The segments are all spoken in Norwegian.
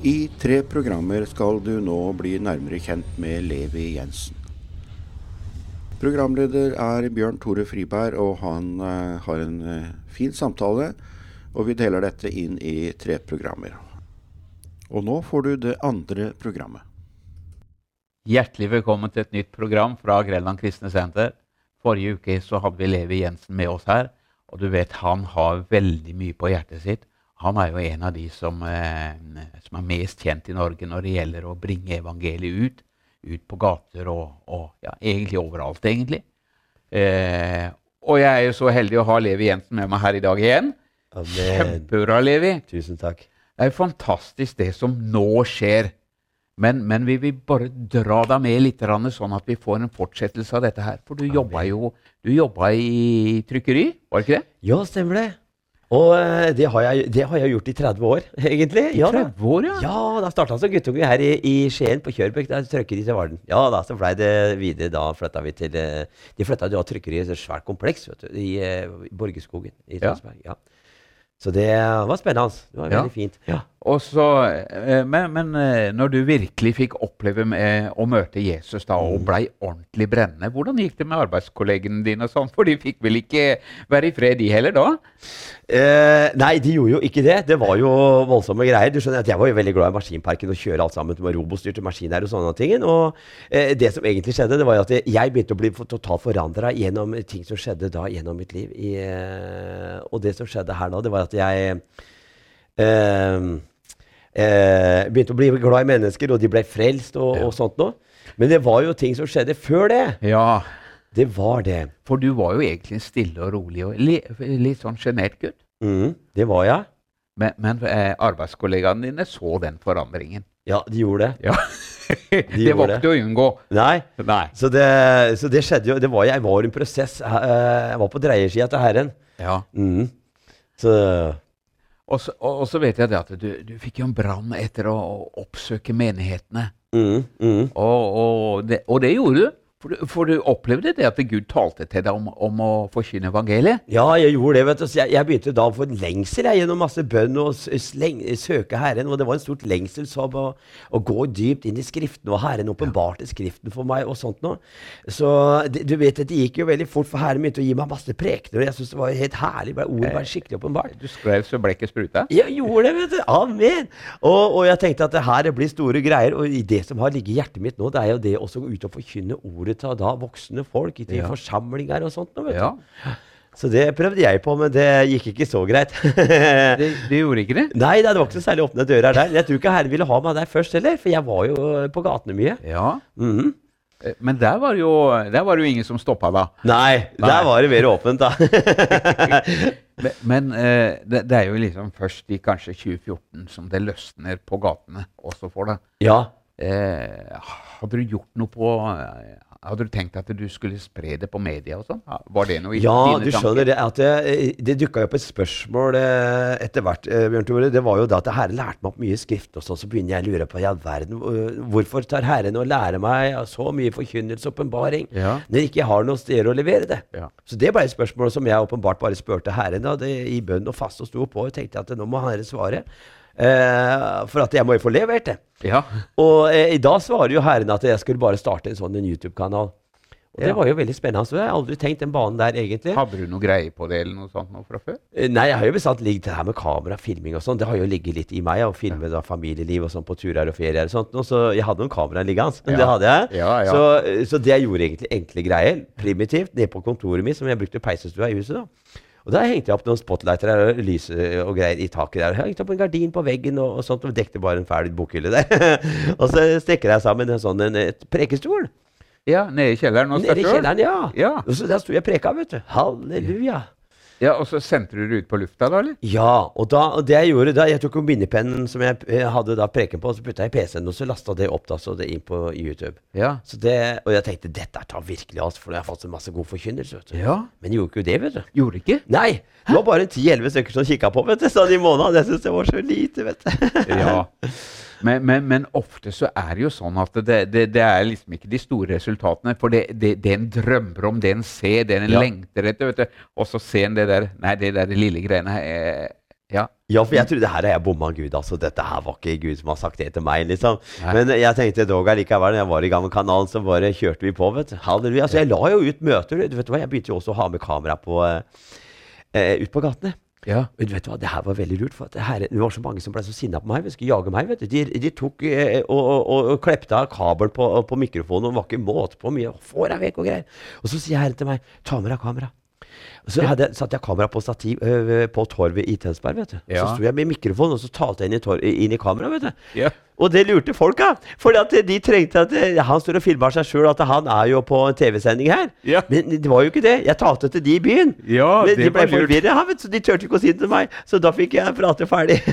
I tre programmer skal du nå bli nærmere kjent med Levi Jensen. Programleder er Bjørn Tore Friberg, og han eh, har en eh, fin samtale. Og vi deler dette inn i tre programmer. Og nå får du det andre programmet. Hjertelig velkommen til et nytt program fra Grenland kristne senter. Forrige uke så hadde vi Levi Jensen med oss her. Og du vet, han har veldig mye på hjertet sitt. Han er jo en av de som, eh, som er mest kjent i Norge når det gjelder å bringe evangeliet ut. Ut på gater og, og ja, egentlig overalt, egentlig. Eh, og jeg er jo så heldig å ha Levi Jensen med meg her i dag igjen. Kjempebra, Levi. Tusen takk. Det er fantastisk det som nå skjer. Men, men vi vil bare dra deg med litt, sånn at vi får en fortsettelse av dette her. For du jobba jo du jobba i trykkeri, var det ikke det? Ja, stemmer det. Og eh, det har, jeg, det har jeg gjort i 30 år, egentlig. Ja, da. 30 år, ja. Ja, da starta som guttunge her i, i Skien, på Kjørbekk. Der trykkeri til Varden. Ja da, så blei det videre. Da flytta vi til eh, De flytta til trykkeri i et svært kompleks vet du, i i Borgerskogen i Ja. Tønsberg. Ja. Så det var spennende. Det var Ja. veldig fint. Ja. Og så, eh, men, men eh, når du virkelig fikk oppleve å møte Jesus da, og blei ordentlig brennende, hvordan gikk det med arbeidskollegene dine? og sånn? For de fikk vel ikke være i fred, de heller da? Eh, nei, de gjorde jo ikke det. Det var jo voldsomme greier. Du skjønner at Jeg var jo veldig glad i maskinparken og kjøre alt sammen med robostyrte maskiner og sånne ting. Og eh, det som egentlig skjedde, det var jo at jeg begynte å bli totalt forandra gjennom ting som skjedde da gjennom mitt liv. I, eh, og det som skjedde her da, det var at jeg eh, eh, begynte å bli glad i mennesker, og de ble frelst og, og sånt noe. Men det var jo ting som skjedde før det. Ja, Det var det. for du var jo egentlig en stille og rolig og li, litt sånn sjenert gutt. Mm, det var jeg. Men, men eh, arbeidskollegaene dine så den forandringen. Ja, de gjorde det. Ja. det var ikke til å unngå. Nei. Nei. Så det, så det skjedde jo det var, Jeg var i en prosess. eh, Jeg var på dreiersida til Herren. Ja. Mm. Så Og så, og, og så vet jeg det at du, du fikk jo en brann etter å, å oppsøke menighetene. mm, mm. Og, og, det, og det gjorde du. For, du. for du opplevde det at Gud talte til deg om, om å forkynne evangeliet? Ja, jeg gjorde det. vet du. Jeg, jeg begynte da å en lengsel jeg, gjennom masse bønn og s- s- søke Herren. Og det var en stort lengsel som å, å gå dypt inn i Skriften, og Herren åpenbarte Skriften for meg. og sånt noe. Så det, du vet, det gikk jo veldig fort, for Herren begynte å gi meg masse prekener. Og jeg syntes det var helt herlig. bare Ordet var skikkelig åpenbart. Du skrev så blekket spruta? Jeg gjorde det, vet du. Amen. Og, og jeg tenkte at det her blir store greier. Og det som har ligget i hjertet mitt nå, det er jo det også å gå ut og forkynne ordet til da voksne folk i til Ja. forsamlinger og sånt. vet Ja. du. Så det prøvde jeg på, men det gikk ikke så greit. Det, det gjorde ikke det? Nei, det var ikke så særlig åpne dører der. Jeg tror ikke Herren ville ha meg der først heller, for jeg var jo på gatene mye. Ja. Mm -hmm. Men der var, jo, der var det jo ingen som stoppa da. Nei, Nei. der var det mer åpent, da. Men, men eh, det, det er jo liksom først i kanskje 2014 som det løsner på gatene også for deg. ja. Eh, hadde du gjort noe på eh, Hadde du tenkt at du skulle spre det på media og sånn? Var det noe i Ja, dine du skjønner det at det, det dukka opp et spørsmål eh, etter hvert, eh, Bjørn Tore. Det var jo da at Herren lærte meg opp mye skrift, og sånn, så begynner jeg å lure på i all verden, hvorfor tar Herren og lærer meg så mye forkynnelse og åpenbaring Ja. når jeg ikke har noe sted å levere det? Ja. Så det ble et spørsmål som jeg åpenbart bare spurte Herren da, det, i bønn og fast og sto på, og tenkte at nå må Herren svare. Eh, for at jeg må jo få levert det. ja. Og eh, i dag svarer jo Herren at jeg skulle bare starte en sånn YouTube-kanal. Og det var jo veldig spennende. Så jeg har aldri tenkt den banen der, egentlig. Hadde du noe greie på det eller noe sånt nå fra før? Eh, Nei, jeg har jo bestandig ligget det her med kamera, filming og sånn. Det har jo ligget litt i meg, å filme da familieliv og sånn på turer og ferier og sånt. Og Så jeg hadde noen kameraer liggende. Ja. Det hadde jeg. Ja, ja. Så, så det jeg gjorde egentlig enkle greier, primitivt, nede på kontoret mitt, som jeg brukte peisestua i huset, da. Og da hengte jeg opp noen spotlighter der, og lys eh, og greier i taket der. Jeg hengte opp en gardin på veggen og, og sånt, og dekte bare en fæl bokhylle der. og så strekker jeg sammen en sånn en, et prekestol. Ja, nede i kjelleren hos deg sjøl? ja. Ja. Og så der sto jeg og preka, vet du. Halleluja. Ja. Og så sendte du det ut på lufta, da, eller? Ja, og, da, og det jeg gjorde da, jeg tok jo minnepennen som jeg eh, hadde da preken på, og så putta jeg i PC-en, og så lasta det opp da, så det inn på YouTube. Ja. Så det, og jeg tenkte dette tar virkelig av, for jeg har fått så masse god forkynnelse. vet du. Ja. Men gjorde ikke det, vet du. Gjorde ikke? Nei! Det var bare 10-11 stykker som kikka på vet du, sånn i måneden. Jeg syntes det var så lite, vet du. Ja. Men, men, men ofte så er det jo sånn at det, det, det er liksom ikke de store resultatene. For det, det, en drømmer om, det en ser, det en Ja. lengter etter, vet du. Og så ser en det der Nei, det der lille greiene eh, Ja. Ja, for jeg trodde her har jeg bomma Gud. altså Dette her var ikke Gud som har sagt det til meg. liksom Nei. Men jeg tenkte dog allikevel, når jeg var i gang med kanalen, så bare kjørte vi på. vet du Halleluja. Altså, jeg la jo ut møter. Du vet hva, Jeg begynte jo også å ha med kamera på eh, eh, ut på gatene. Ja. Og du hva, Det her var veldig lurt. for det, her, det var så mange som ble så sinna på meg. De skulle jage meg. vet du. De, de tok eh, og, og, og, og klepte av kabelen på, på mikrofonen. Og var ikke måte på mye. Får jeg vekk og greier. Og så sier Herren til meg, ta med deg kamera. Så hadde, satte jeg kamera på stativ øh, på torvet i Tønsberg. vet du. Ja. Så sto jeg med mikrofon og så talte jeg inn i, inn i kamera, vet du. Ja. Og det lurte folka. For de trengte at eh, han står og filmer seg sjøl, at han er jo på en TV-sending her. Ja. Men det var jo ikke det. Jeg talte til de i byen. Ja, Men det de ble forvirra, så de turte ikke å si det til meg. Så da fikk jeg prate ferdig.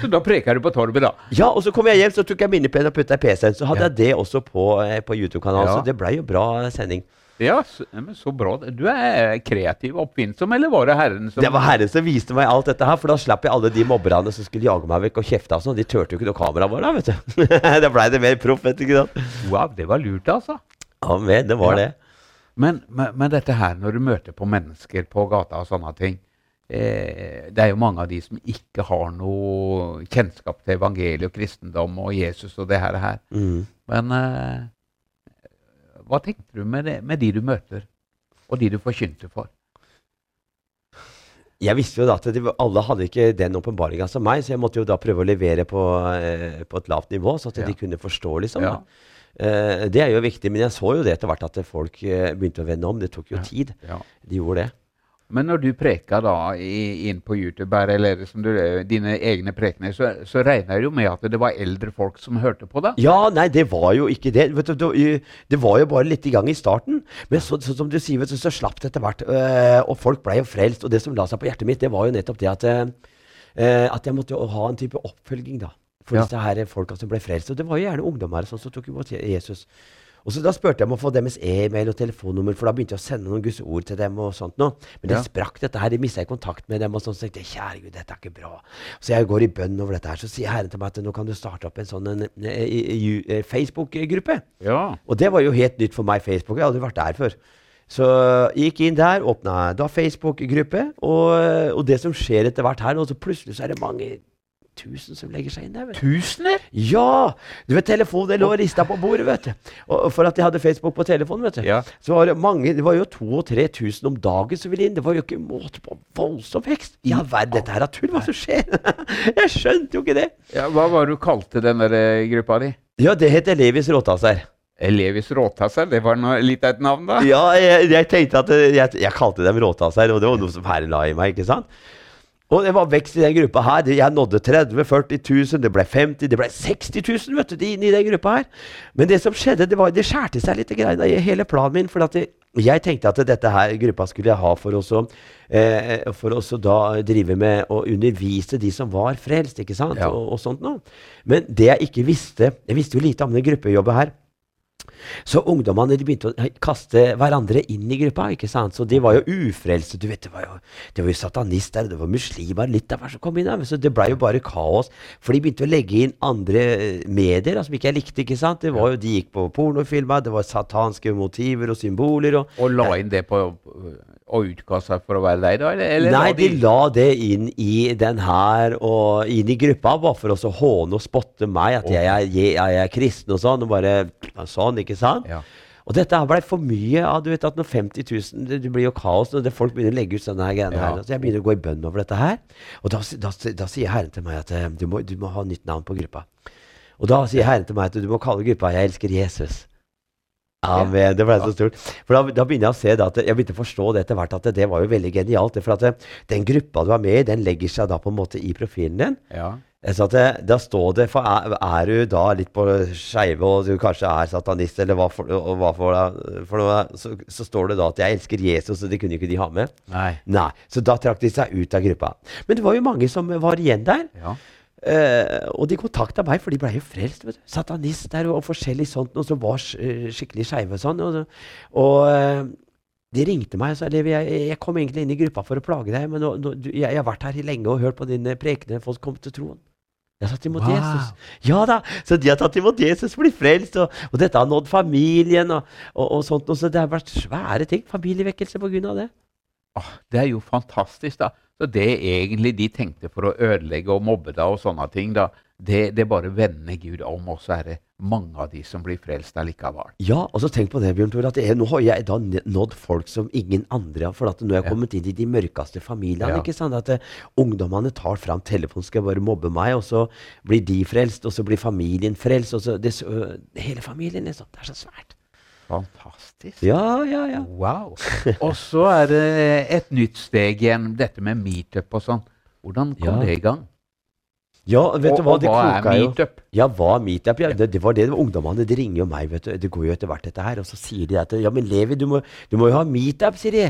Så da preka du på torvet, da. ja, og så kom jeg hjem, så tok jeg minnepennen og putta i PC-en. Så hadde Ja. jeg det også på, eh, på YouTube-kanalen. Ja. Så det blei jo bra sending. Ja, så, men så bra. Du er kreativ og oppfinnsom, eller var det Herren som Det var Herren som viste meg alt dette her, for da slapp jeg alle de mobberne som skulle jage meg vekk og kjefte og sånn. De turte jo ikke noe kamera var da, vet du. da blei det mer proff, vet du ikke sant. Wow, det var lurt, altså. Amen, det var Ja. det. Men, men, men dette her, når du møter på mennesker på gata og sånne ting eh, Det er jo mange av de som ikke har noe kjennskap til evangeliet og kristendom og Jesus og det her. her. Mm. Men eh, hva tenkte du med, det, med de du møter, og de du forkynte for? Jeg visste jo da at de, alle hadde ikke den åpenbaringa som meg, så jeg måtte jo da prøve å levere på, eh, på et lavt nivå, så at Ja. de kunne forstå, liksom. Ja. Eh, det er jo viktig, men jeg så jo det etter hvert at folk eh, begynte å vende om. Det tok jo Ja. tid. De gjorde det. Men når du preker da i, inn på YouTube, eller du, dine egne prekener, så, så regner jeg jo med at det var eldre folk som hørte på deg? Ja, nei, det var jo ikke det. Vet du, det, det var jo bare litt i gang i starten. Men så, så, som du sier, så, så slapp det etter hvert. øh, og folk blei jo frelst. Og det som la seg på hjertet mitt, det var jo nettopp det at, øh, at jeg måtte ha en type oppfølging, da. For Ja. disse her folka som ble frelst. Og det var jo gjerne ungdommer sånn, som tok imot Jesus. Og så Da spurte jeg om å få deres e-mail og telefonnummer, for da begynte jeg å sende noen Guds ord til dem. og sånt noe. Men det Ja. sprakk dette her. De mista kontakt med dem. og sånn, så tenkte jeg, kjære Gud, dette er ikke bra. Så jeg går i bønn over dette her. Så sier Herren til meg at nå kan du starte opp en sånn Facebook-gruppe. Ja. Og det var jo helt nytt for meg, Facebook. Jeg hadde aldri vært der før. Så jeg gikk inn der, åpna da Facebook-gruppe, og, og det som skjer etter hvert her nå, så plutselig så er det mange tusen som legger seg inn der. Tusener? Ja! Du vet, telefonen lå rista på bordet, vet du. Og, og for at de hadde Facebook på telefonen, vet du. Ja. Så var det mange, det var jo 2000-3000 om dagen som ville inn. Det var jo ikke måte på voldsom vekst. Ja vel, dette her er tull. Hva som skjer? jeg skjønte jo ikke det. Ja, hva var det du kalte den der eh, gruppa di? Ja, det heter Levis Råtasser. Levis Råtasser? Det var noe, litt av et navn, da? Ja, jeg, jeg tenkte at eh, jeg, jeg kalte dem råtasser, og det var noe som Herren la i meg. ikke sant? Og det var vekst i den gruppa her. Jeg nådde 30 000-40 000, det ble 50 det ble 60 000 vet du, inne i den gruppa her. Men det som skjedde, det var, det skjærte seg litt i hele planen min. For det, jeg tenkte at dette her gruppa skulle jeg ha for å eh, for da drive med å undervise de som var frelst, ikke sant? Ja. Og, og sånt noe. Men det jeg ikke visste Jeg visste jo lite om den gruppejobbet her. Så ungdommene de begynte å kaste hverandre inn i gruppa. ikke sant? Så de var jo ufrelste. du vet, Det var jo, det jo satanister, det var muslimer, litt av hvert som kom inn der. Så det blei jo bare kaos. For de begynte å legge inn andre eh, medier som ikke jeg likte. ikke sant? Det var jo, De gikk på pornofilmer, det var satanske motiver og symboler. og... Og la inn det på og utga seg for å være deg, da? Eller, eller Nei, de... de la det inn i den her og inn i gruppa, bare for å håne og spotte meg, at jeg, er- jeg, jeg er kristen og sånn. og bare sånn, ikke sant? Ja. Og dette her ble for mye av du vet at når 50 000 Det, det blir jo kaos når det, folk begynner å legge ut sånne her greiene Ja. her. Så jeg begynner å gå i bønn over dette her. Og da, da, da sier Herren til meg at eh, du må, du må ha nytt navn på gruppa. Og da sier Herren til meg at du må kalle gruppa 'Jeg elsker Jesus'. Amen. Det ble så stort. For da, da begynner jeg å se at jeg begynte å forstå det etter hvert at det, det var jo veldig genialt. For at det, den gruppa du er med i, den legger seg da på en måte i profilen din. ja. Så at det, da står det for er, er du da litt på skeive og du kanskje er satanist, eller hva for, og hva for, for noe, så, så står det da at 'jeg elsker Jesus', og det kunne ikke de ha med. Nei. Nei, Så da trakk de seg ut av gruppa. Men det var jo mange som var igjen der. Ja. Eh, og de kontakta meg, for de blei jo frelst. vet du. Satanister og, og forskjellig sånt noe som var uh, skikkelig skeive og sånn. Og, og uh, de ringte meg og sa jeg, jeg kom egentlig inn i gruppa for å plage deg, men nå, nå, du, jeg, jeg har vært her lenge og hørt på dine prekener. Folk kom til troen. Jeg har tatt imot Wow. Jesus. Ja da, Så de har tatt imot Jesus, blitt frelst, og, og dette har nådd familien. og, og, og sånt, og så Det har vært svære ting. Familievekkelse på grunn av det. Ah, det er jo fantastisk, da. Så det egentlig de tenkte for å ødelegge og mobbe deg og sånne ting, da, det, det bare vender Gud om, og så er det mange av de som blir frelst allikevel. Ja, og så tenk på det, Bjørn Tore, at jeg, nå har jeg da nådd folk som ingen andre har. For at nå har jeg Ja. kommet inn i de mørkeste familiene. Ja. ikke sant? At uh, ungdommene tar fram telefonen, skal bare mobbe meg, og så blir de frelst, og så blir familien frelst. og så det, øh, Hele familien, liksom. Det er så svært. Fantastisk. Ja, ja, ja. Wow. Og så er det et nytt steg igjen, dette med meetup og sånn. Hvordan kom Ja. det i gang? Ja, vet du og, hva, og det hva er meetup? jo. Ja, hva meetup? Ja, det, det var det. Ungdommene de ringer jo meg. vet du. Det går jo etter hvert, dette her. Og så sier de at ja, men Levi, du må, du må jo ha meetup, sier de.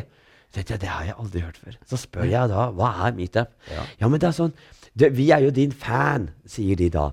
Så jeg, Det har jeg aldri hørt før. Så spør jeg da hva er meetup. Ja. Ja, men det er sånn det, Vi er jo din fan, sier de da.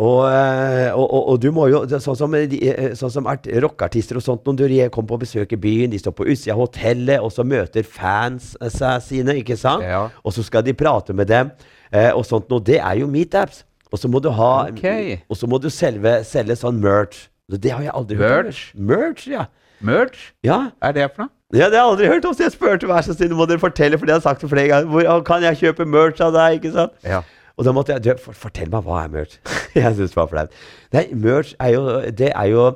Og, eh, og, og, og du må jo Sånn som, de, eh, sånn som rockeartister og sånt, når de kommer på besøk i byen, de står på utsida av hotellet, og så møter fans eh, seg sine, ikke sant? Ja. Og så skal de prate med dem, eh, og sånt noe. Det er jo meetups. Og så må du ha okay. Og så må du selge, selge sånn merch. Det har jeg aldri hørt. Merch? Merch, ja. Merch? Ja, Er det for noe? ja, det har jeg aldri hørt om, så jeg spurte vær så snill, må dere fortelle, for det har jeg sagt det flere ganger. Hvor kan jeg kjøpe merch av deg? ikke sant? Ja. Og da måtte jeg for, Fortell meg, hva er merch? jeg syns det var flaut. Nei, merch er jo Det er jo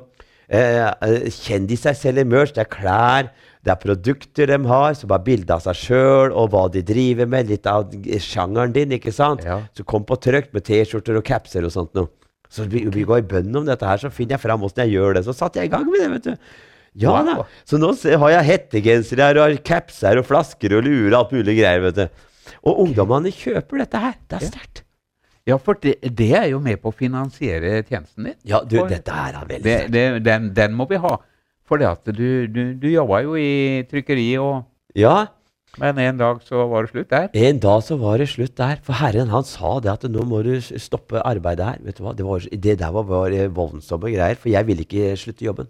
eh, eh, Kjendiser selger merch. Det er klær, det er produkter de har, som er bilde av seg sjøl, og hva de driver med. Litt av sjangeren din, ikke sant? Ja. Så kom på trykk med T-skjorter og capser og sånt noe. Så vi, vi går i bønn om dette her, så finner jeg fram åssen jeg gjør det. Så satte jeg i gang med det, vet du. Ja da. Så nå har jeg hettegensere og capser og flasker og luer og alt mulig greier, vet du. Og ungdommene kjøper dette her. Det er sterkt. Ja, for det, det er jo med på å finansiere tjenesten din. Ja, du, For- dette er veldig Det, det, den, den må vi ha. For du, du, du jobba jo i trykkeri, og, Ja, men en dag så var det slutt der. en dag så var det slutt der. For Herren han sa det at nå må du stoppe arbeidet her. Vet du hva? Det, var, det der var var voldsomme greier. For jeg ville ikke slutte jobben.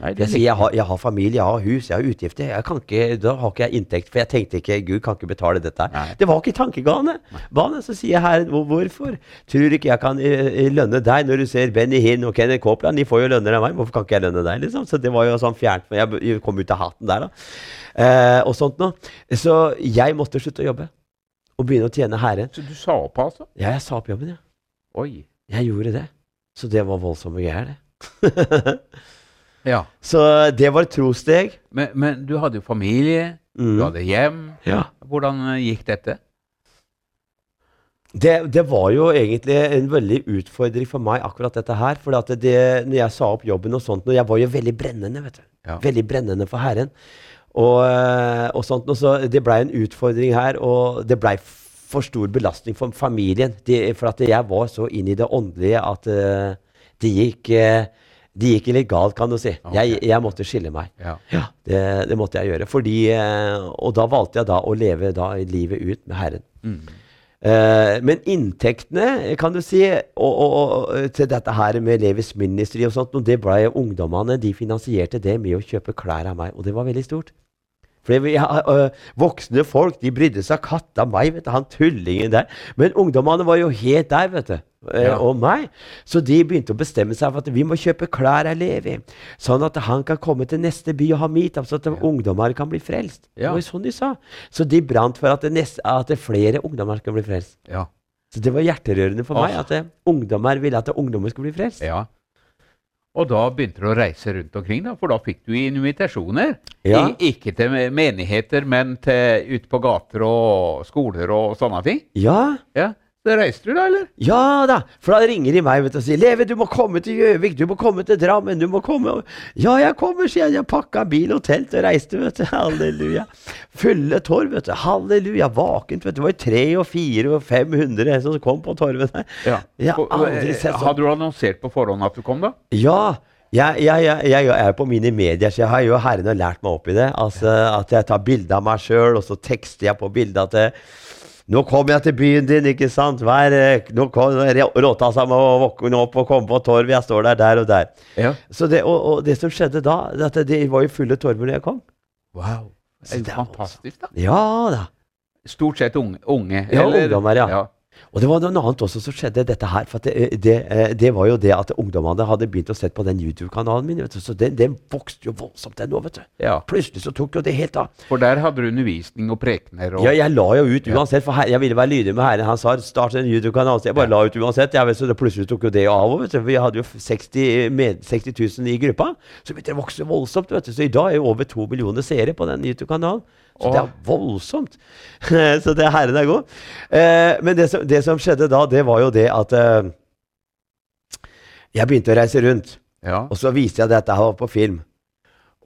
Nei, Jeg sier jeg har, jeg har familie, jeg har hus, jeg har utgifter. Jeg kan ikke, da har ikke jeg inntekt. For jeg tenkte ikke Gud kan ikke betale dette her. Det var ikke tankegane. Bane, så sier Herren hvor, hvorfor? Tror ikke jeg kan eh, lønne deg når du ser Benny Hinn og Kenneth Copeland? De får jo lønner av meg. Hvorfor kan ikke jeg lønne deg? liksom? Så det var jo sånn fjernt. Jeg jeg kom ut av hatten der, da. Eh, og sånt noe. Så jeg måtte slutte å jobbe. Og begynne å tjene Herren. Så du sa opp, altså? Ja, jeg sa opp jobben, ja. Oi. Jeg gjorde det. Så det var voldsomme greier, det. Ja. så det var et trossteg. Men, men du hadde jo familie, du Mm. hadde hjem. Ja. Hvordan eh, gikk dette? Det, det var jo egentlig en veldig utfordring for meg, akkurat dette her. For at det, når jeg sa opp jobben og sånt, og jeg var jo veldig brennende, vet du. Ja. Veldig brennende for Herren. Og, eh, og sånt, og så det blei en utfordring her, og det blei for stor belastning for familien. De, for at jeg var så inn i det åndelige at uh, det gikk eh, det gikk litt galt, kan du si. Okay. Jeg, jeg måtte skille meg. Ja. Ja, det, det måtte jeg gjøre. Fordi, eh, og da valgte jeg da å leve da livet ut med Herren. Mm. Eh, men inntektene, kan du si, og, og, og, til dette her med Levis Ministry og sånt, det ble ungdommene de finansierte det med å kjøpe klær av meg, og det var veldig stort. For vi, ja, øh, Voksne folk de brydde seg katt av meg, vet du, han tullingen der. Men ungdommene var jo helt der, vet du. Ja. Og meg. Så de begynte å bestemme seg for at vi må kjøpe klær av Levi. Sånn at han kan komme til neste by og ha meetup, så at ungdommer kan bli frelst. Det var sånn de sa. Så de brant for at, det neste, at det flere ungdommer skal bli frelst. Ja. Så det var hjerterørende for meg at ungdommer ville at ungdommer skulle bli frelst. ja. Og da begynte du å reise rundt omkring, da, for da fikk du invitasjoner. Ja. I, ikke til menigheter, men til ut på gater og skoler og sånne ting. Ja, Ja, Så reiste du, da, eller? ja da! For da ringer de meg vet du, og sier 'Leve, du må komme til Gjøvik, du må komme til Drammen, du må komme' 'Ja, jeg kommer', sier jeg. Jeg pakka bil og telt og reiste, vet du. Halleluja. Fulle torv, vet du. Halleluja. Vakent, vet du. Det var jo tre og fire og 500 som kom på torvet der. Jeg har aldri eh, sett sånn. Hadde du annonsert på forhånd at du kom, da? Ja. Jeg, jeg, jeg, jeg er på mine medier, så jeg har jo Herren lært meg opp i det. Altså At jeg tar bilde av meg sjøl, og så tekster jeg på bildet eh, Nå kommer jeg til byen din, ikke sant? Eh, nå kom- råta seg med å våkne opp og komme på torvet. Jeg står der, der og der. Ja. Så det, og, og det som skjedde da, det at det var jo fulle torver når jeg kom. Wow. Det Så fantastisk, da. Ja da. Stort sett unge. unge Ja, eller- ungdommer, ja. Og det var noe annet også som skjedde, dette her. For det, det, eh, det var jo det at ungdommene hadde begynt å se på den YouTube-kanalen min. vet du, Så den, den vokste jo voldsomt, den nå, vet du. Ja. Plutselig så tok jo det helt av. For der hadde du undervisning og prekener og Ja, jeg la jo ut uansett, for her, jeg ville være lydig med herren. Han sa start en YouTube-kanal, så jeg bare la ut uansett. Jeg vet, så det plutselig tok jo det av. vet du. Vi hadde jo 60, med, 60 000 i gruppa. Så begynte det å vokse voldsomt. vet du. Så i dag er jo over to millioner seere på den YouTube-kanalen. Så det er voldsomt. så det herren er god. Eh, men det som, det som skjedde da, det var jo det at eh, jeg begynte å reise rundt. Ja. Og så viste jeg dette her på film.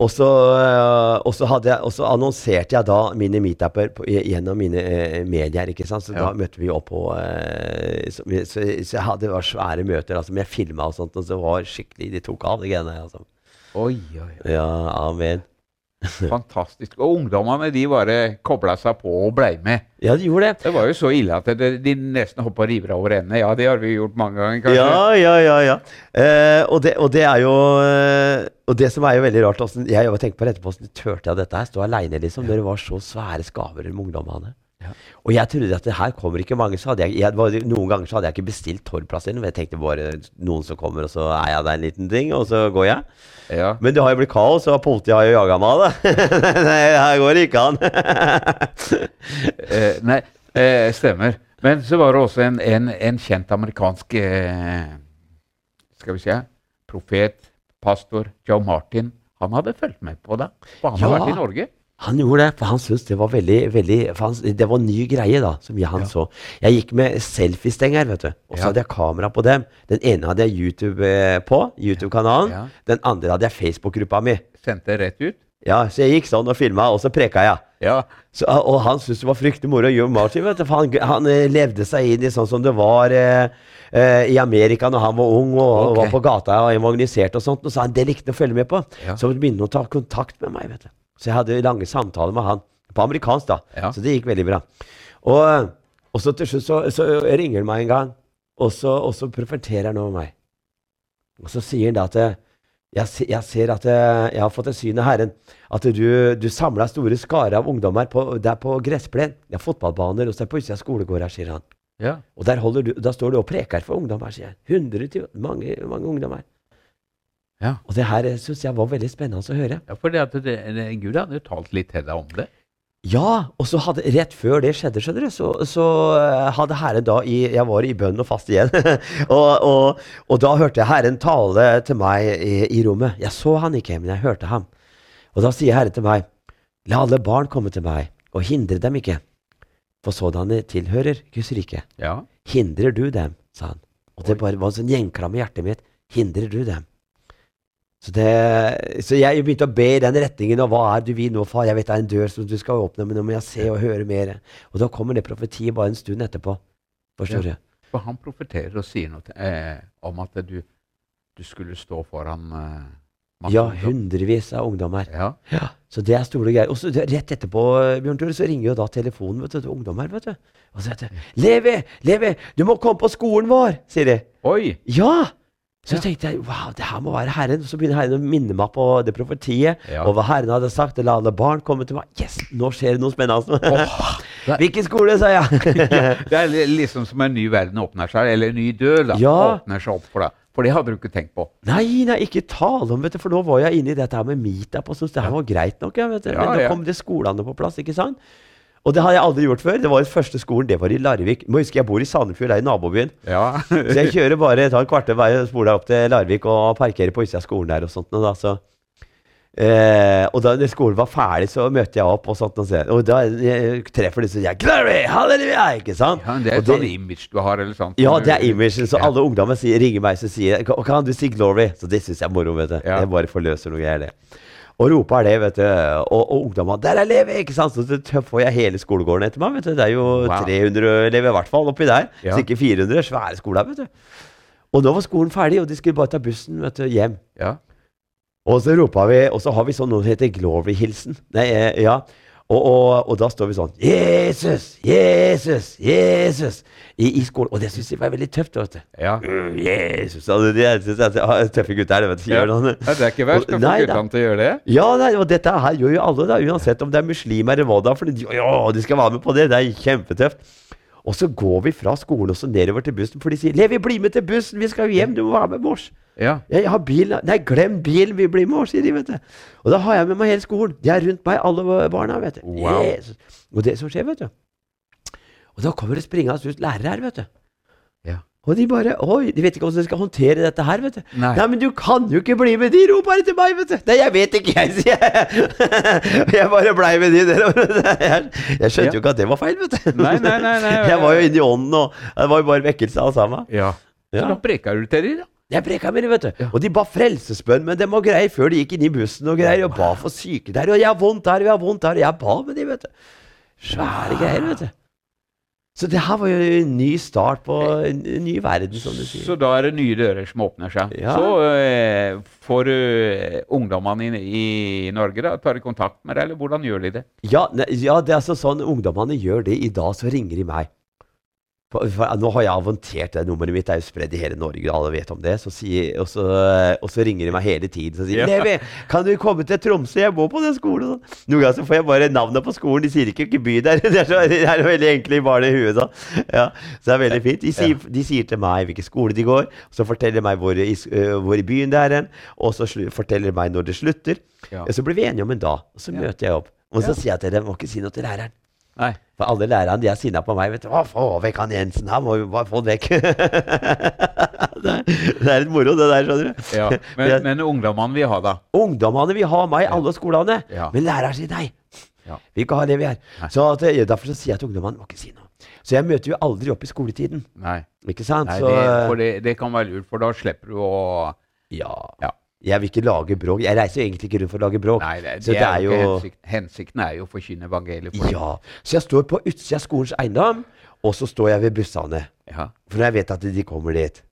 Og så, øh, og så, jeg, annonserte jeg da mine meetuper gjennom mine eh, medier. ikke sant? Så Ja. da møtte vi opp på eh, så, så, så jeg hadde var svære møter altså, med filma og sånt. Og så var skikkelig De tok av, de greiene. Altså. Oi, oi, oi. Ja, amen. Fantastisk. Og ungdommene de bare kobla seg på og blei med. Ja, de gjorde det. Det var jo så ille at det, de nesten hoppa river over ende. Ja, det har vi gjort mange ganger, kanskje. Ja, ja, ja. ja. Eh, og, det, og det er jo eh, Og det som er jo veldig rart hvordan, Jeg tenker på på etterpå hvordan turte jeg dette her? Stå aleine, liksom. Det var så svære skaver med ungdommene. Ja. Og jeg trodde at det her kommer ikke mange. Så hadde jeg, jeg noen ganger så hadde jeg ikke bestilt torgplass inn. Jeg tenkte bare noen som kommer, og så er jeg der en liten ting, og så går jeg. Ja. Men det har jo blitt kaos, og politiet har jo jaga meg. da. Nei, her går ikke an. Eh, nei, eh, stemmer. Men så var det også en, en, en kjent amerikansk eh, Skal vi si profet, pastor, Joe Martin. Han hadde fulgt med på det. For han har vært i Norge. Han gjorde det, for han syntes det var veldig, veldig han, Det var en ny greie, da, som jeg, han Ja. så. Jeg gikk med selfiestenger, vet du. Og så Ja. hadde jeg kamera på dem. Den ene hadde jeg YouTube eh, på, YouTube-kanalen. Ja. Den andre hadde jeg Facebook-gruppa mi. Sendte rett ut. Ja, Så jeg gikk sånn og filma, og så preka jeg. Ja. Så, og han syntes det var fryktelig moro. Joe Martin, vet du, for han, han eh, levde seg inn i sånn som det var eh, eh, i Amerika når han var ung og, Ok. var på gata og evangeliserte og sånt. Og så han det likte han å følge med på. Så begynte han å ta kontakt med meg. vet du. Så jeg hadde lange samtaler med han. På amerikansk, da. Ja. Så det gikk veldig bra. Og, og så til slutt så, så ringer han meg en gang, og så, og så profeterer han over meg. Og så sier han da at jeg, jeg ser at jeg, jeg har fått et syn av Herren. At du, du samla store skarer av ungdommer på, der på gressplen. Det er fotballbaner, og så er på utsida av skolegårder, sier han. ja. Og der, du, da står du og preker for ungdommer, sier jeg. Hundre mange, mange ungdommer. Ja. Og det her syns jeg var veldig spennende å høre. ja for det at det, det, Gud hadde jo talt litt til deg om det. Ja, og så hadde, rett før det skjedde, skjønner du, så, så eh, hadde Herren da i, Jeg var i bønn og fast igjen. og, og, og da hørte jeg Herren tale til meg i, i rommet. Jeg så han ikke, men jeg hørte ham. Og da sier Herren til meg, la alle barn komme til meg, og hindre dem ikke. For sådanne tilhører Guds rike. Ja. Hindrer du dem, sa han. Og det bare var en sånn gjenklam i hjertet mitt. Hindrer du dem? Så, det, så jeg begynte å be i den retningen. Og hva er du vil nå, far? Jeg vet det er en dør som du skal åpne, men nå må jeg se og høre mer. Og da kommer det profetiet bare en stund etterpå. Forstår Ja. du? For han profeterer og sier noe til, eh, om at du, du skulle stå foran eh, masse Ja, hundrevis av ungdommer. Ja. Ja, så det er store greier. Og så rett etterpå Bjørn Tore, så ringer jo da telefonen vet du, til ungdommer. vet du. Og så heter det 'Levi! Levi! Du må komme på skolen vår!' sier de. Oi! Ja! Så Ja. tenkte jeg wow, det her må være Herren. Så begynner Herren å minne meg på det profetiet. Ja. Og hva Herren hadde sagt. La alle barn komme til meg. Yes! Nå skjer det noe spennende. Oh, det, Hvilken skole, sa jeg. det er liksom som en ny verden åpner seg, eller en ny dør da, Ja. åpner seg opp for deg. For det hadde du ikke tenkt på. nei, nei, ikke tale om, vet du. For nå var jeg inne i dette her med meetup og syntes det her var greit nok. Ja, vet du. Ja, Men da ja. kom det skolene på plass, ikke sant? Og det har jeg aldri gjort før. Det var den første skolen, det var i Larvik. Må huske jeg bor i Sandefjord, det er i nabobyen. Ja. Så jeg kjører bare tar en kvarter vei og spoler opp til Larvik og parkerer på utsida av skolen der og sånt. Og da, så, eh, og da skolen var ferdig, så møtte jeg opp og sånt. Og, så, og da jeg treffer de sånn jeg Glory! Halleluja! Ikke sant? ja, det er sånn image du har, eller sånt. ja, det er imagen. Så Ja. alle ungdommer ringer meg og sier kan, kan du si 'glory'? Så det syns jeg er moro. vet du. Ja. Jeg bare forløser noe greier, det. Og roper det, vet du. Og, og ungdommene 'Der er Levi!' ikke sant? Så får jeg hele skolegården etter meg. vet du. Det er jo Wow. 300 elever i hvert fall oppi der. Ja. Så ikke 400. Svære skoler, vet du. Og nå var skolen ferdig, og de skulle bare ta bussen vet du, hjem. Ja. Og så ropa vi, og så har vi sånn noe som heter glory-hilsen. Nei, eh, ja. Og, og, og da står vi sånn Jesus! Jesus! Jesus! I, i skolen. Og det syns jeg var veldig tøft. vet du. Ja. Mm, Jesus! Altså, det, synes jeg, ah, tøffe gutter, det, vet du. Ja. Gjør. Ja, det er ikke verst å få guttene til å gjøre det. Ja, nei, og dette her gjør jo alle, da, uansett om det er muslimer eller hva da. For de, ja, de skal være med på det. Det er kjempetøft. Og så går vi fra skolen og så nedover til bussen, for de sier 'Levi, bli med til bussen, vi skal jo hjem, du må være med mors'. Ja. Jeg har bil. Nei, glem bilen, vi blir med oss, sier de, vet du. Og da har jeg med meg hele skolen. De er rundt meg, alle barna, vet du. Wow. Jesus. Og det som skjer, vet du Og da kommer det springende ut lærere her, vet du. Ja. Og de bare Oi, de vet ikke hvordan de skal håndtere dette her, vet du. Nei. Nei, men du kan jo ikke bli med de, roper til meg, vet du. Nei, jeg vet ikke, jeg, sier jeg. Jeg bare blei med de der. Jeg, jeg skjønte Ja. jo ikke at det var feil, vet du. Nei, nei, nei, nei. Jeg var jo inne i ånden, og det var jo bare vekkelse av sammen. Ja. Så Ja. da preka du til de, da. Jeg preka med dem, vet du. Ja. Og de ba frelsesbønn med dem og greier før de gikk inn i bussen og greier, og ba for syke der, og jeg har vondt her, og jeg har vondt her, og jeg ba med dem, vet du. Svære greier, vet du. Så det her var jo en ny start på en ny verden, som du sier. Så da er det nye dører som åpner seg. Ja. Så uh, får du ungdommene i, i Norge da, tar kontakt med deg, eller hvordan gjør de det? Ja, ne, ja, det er altså sånn ungdommene gjør det. I dag så ringer de meg. Nå har jeg avantert det nummeret mitt, det er jo spredd i hele Norge, alle vet om det. Så sier, og, så, og så ringer de meg hele tiden og sier Ja. 'Levi, kan du komme til Tromsø? Jeg må på den skolen.' Noen ganger så får jeg bare navnet på skolen, de sier ikke hvilken by det er. Det er, så, det er veldig enkle i barnet i huet. Så. Ja, så det er veldig fint. De sier, de sier til meg hvilken skole de går, så forteller de meg hvor i, hvor i byen det er hen, og så forteller de meg når det slutter. Ja. Så blir vi enige om en dag, og så møter jeg opp. Og så sier jeg til dem, må ikke si noe til læreren. Nei. For alle lærerne de er sinna på meg. vet du. 'Å, Få vekk han Jensen, han må jo bare få den vekk. det, det er litt moro, det der, skjønner du. Ja. Men, Jeg- men ungdommene vil ha da? Ungdommene vil ha meg i alle skolene, Ja. men læreren sier nei. Ja. Vi ikke ha det vi er. Nei. Så at, Derfor så sier jeg til ungdommene må ikke si noe. Så jeg møter jo aldri opp i skoletiden. Nei. Ikke sant? Nei så, det, for det, det kan være lurt, for da slipper du å ja. Ja. Jeg vil ikke lage bråk. Jeg reiser jo egentlig ikke rundt for å lage bråk. Nei, det, så det er jo ikke hensikt, hensikten er jo å forkynne evangeliet. For Ja. Så jeg står på utsida av skolens eiendom, og så står jeg ved bussene. Ja. For jeg vet at de kommer dit,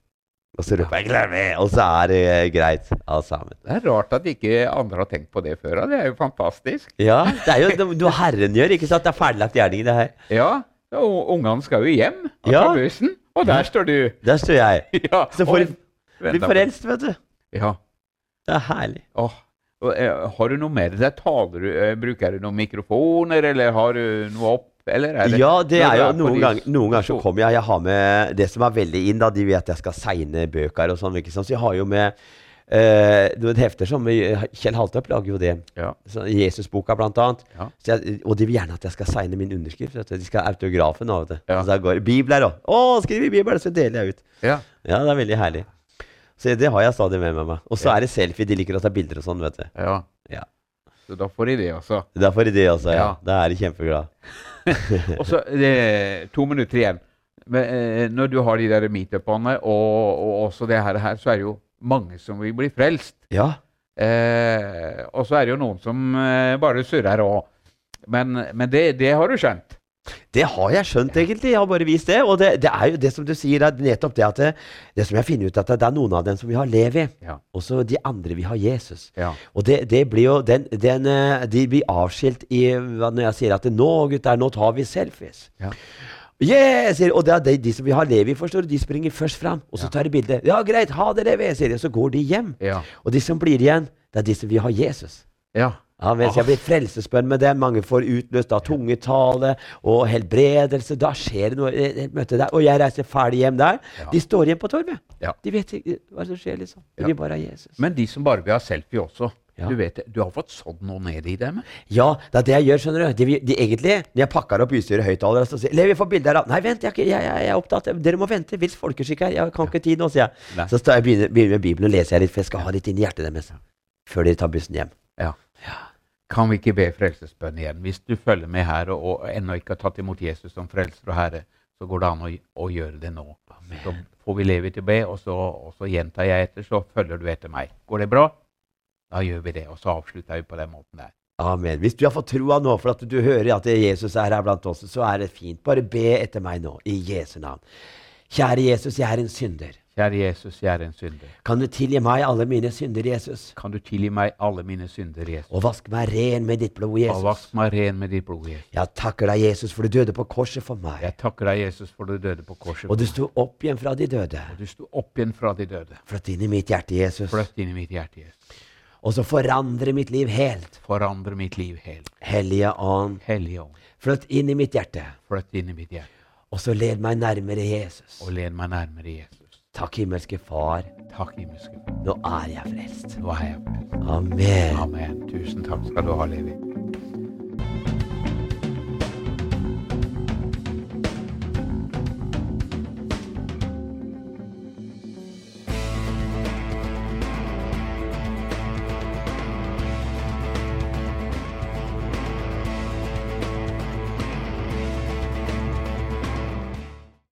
og så roper jeg 'glem meg, og så er det eh, greit, alt sammen. Det er rart at ikke andre har tenkt på det før. Det er jo fantastisk. Ja, det er jo noe Herren gjør, ikke sant? Det er ferdiglagt gjerning, det her. Ja, og Ungene skal jo hjem og Ja. bussen, og der står du. Der står jeg. Ja, Så får og bli på- vet du. Ja. Det er herlig. Åh. Eh, Har du noe mer deg? Taler du, eh, bruker du noen mikrofoner, eller har du noe opp? Eller er det, Ja, det er jo noen ganger, noen ganger så kommer jeg Jeg har med det som er veldig inn, da. De vet at jeg skal segne bøker og sånn. Så jeg har jo med eh, noen hefter som Kjell Haltorp lager jo det. Ja. Jesusboka, blant annet. Ja. Så jeg, og de vil gjerne at jeg skal signe min underskrift. De skal ha autografen det. Ja. Så går, Bibler òg. Å, skriv i Bibelen, så deler jeg ut. ja. Ja, det er veldig herlig. Så det har jeg stadig med meg. Og så er det selfie. De liker å ta bilder og sånn, vet du. Ja. Ja. Så da får de det også. får de det også, ja. Da er de kjempeglade. Og så det, to minutter igjen. Men, eh, når du har de der meetupene og, og også det her, her, så er det jo mange som vil bli frelst. Ja. Eh, og så er det jo noen som eh, bare surrer òg. Men, men det, det har du skjønt. Det har jeg skjønt, egentlig. Jeg har bare vist det. Og det, det er jo det som du sier, er nettopp det at det, det som jeg finner ut, at det er noen av dem som vil ha Levi, Ja. og så de andre vil ha Jesus. Ja. Og det, det blir jo den, den, eh, De blir avskilt i når jeg sier at nå, gutter, nå tar vi selfies. Ja. Yeah, sier, og det er de, de som vil ha Levi, forstår du, de springer først fram, og så tar de bilde. Ja, greit, ha det, Levi, sier de, og så går de hjem. Ja. Og de som blir igjen, det er de som vil ha Jesus. ja. Ja, vet jeg blir frelsesbønn med dem. Mange får utløst av tungetale og helbredelse. Da skjer det noe. et møte der. Og jeg reiser ferdig hjem der. Ja. De står igjen på torvet. Ja. De vet ikke hva som skjer, liksom. De vil bare ha Jesus. Men de som bare vil ha selfie også. Ja. Du vet, du har fått sådd noe ned i dem? Ja, det er det jeg gjør, skjønner du. De, de egentlig, når jeg pakker opp utstyret høyttalere, så sier Levi, få bilde her. Nei, vent, jeg, jeg, jeg, er opptatt. Dere må vente. Vils folkeskikk her. Jeg kan ikke tid nå, sier jeg. Nei. Så jeg begynner, jeg med Bibelen og leser jeg litt, for jeg skal ha litt inn i hjertet deres. Før de tar bussen hjem. Ja. Kan vi ikke be frelsesbønn igjen? Hvis du følger med her og, og ennå ikke har tatt imot Jesus som frelser og herre, så går det an å, å gjøre det nå. Så får vi leve til å be, og så, og så gjentar jeg etter, så følger du etter meg. Går det bra? Da gjør vi det, og så avslutter vi på den måten der. Amen. Hvis du har fått troa nå for at du hører at Jesus er her blant oss, så er det fint. Bare be etter meg nå, i Jesu navn. Kjære Jesus, jeg er en synder. Kjære Jesus, jeg er en synder. Kan du tilgi meg alle mine synder, Jesus? Kan du tilgi meg alle mine synder, Jesus? Og vaske meg ren med ditt blod, Og Jesus? vask meg ren med ditt blod, Jesus. Jeg takker deg, Jesus, for du døde på korset for meg. Jeg takker deg, Jesus, for du døde på korset. Og du sto opp igjen fra de døde. Og du sto opp igjen fra de døde. Flytt inn i mitt hjerte, Jesus. Flytt inn i mitt hjerte, Jesus. Og så forandre mitt liv helt. Forandre mitt liv helt. Hellige Ånd, Hellige Ånd, flytt inn i mitt hjerte. flytt inn i mitt hjerte. Og så led meg nærmere Jesus. og led meg nærmere Jesus. Takk, himmelske Far. Takk, himmelske Far. Nå er jeg frelst. Nå er jeg frelst. Amen. Amen. Tusen takk skal du ha, Levi.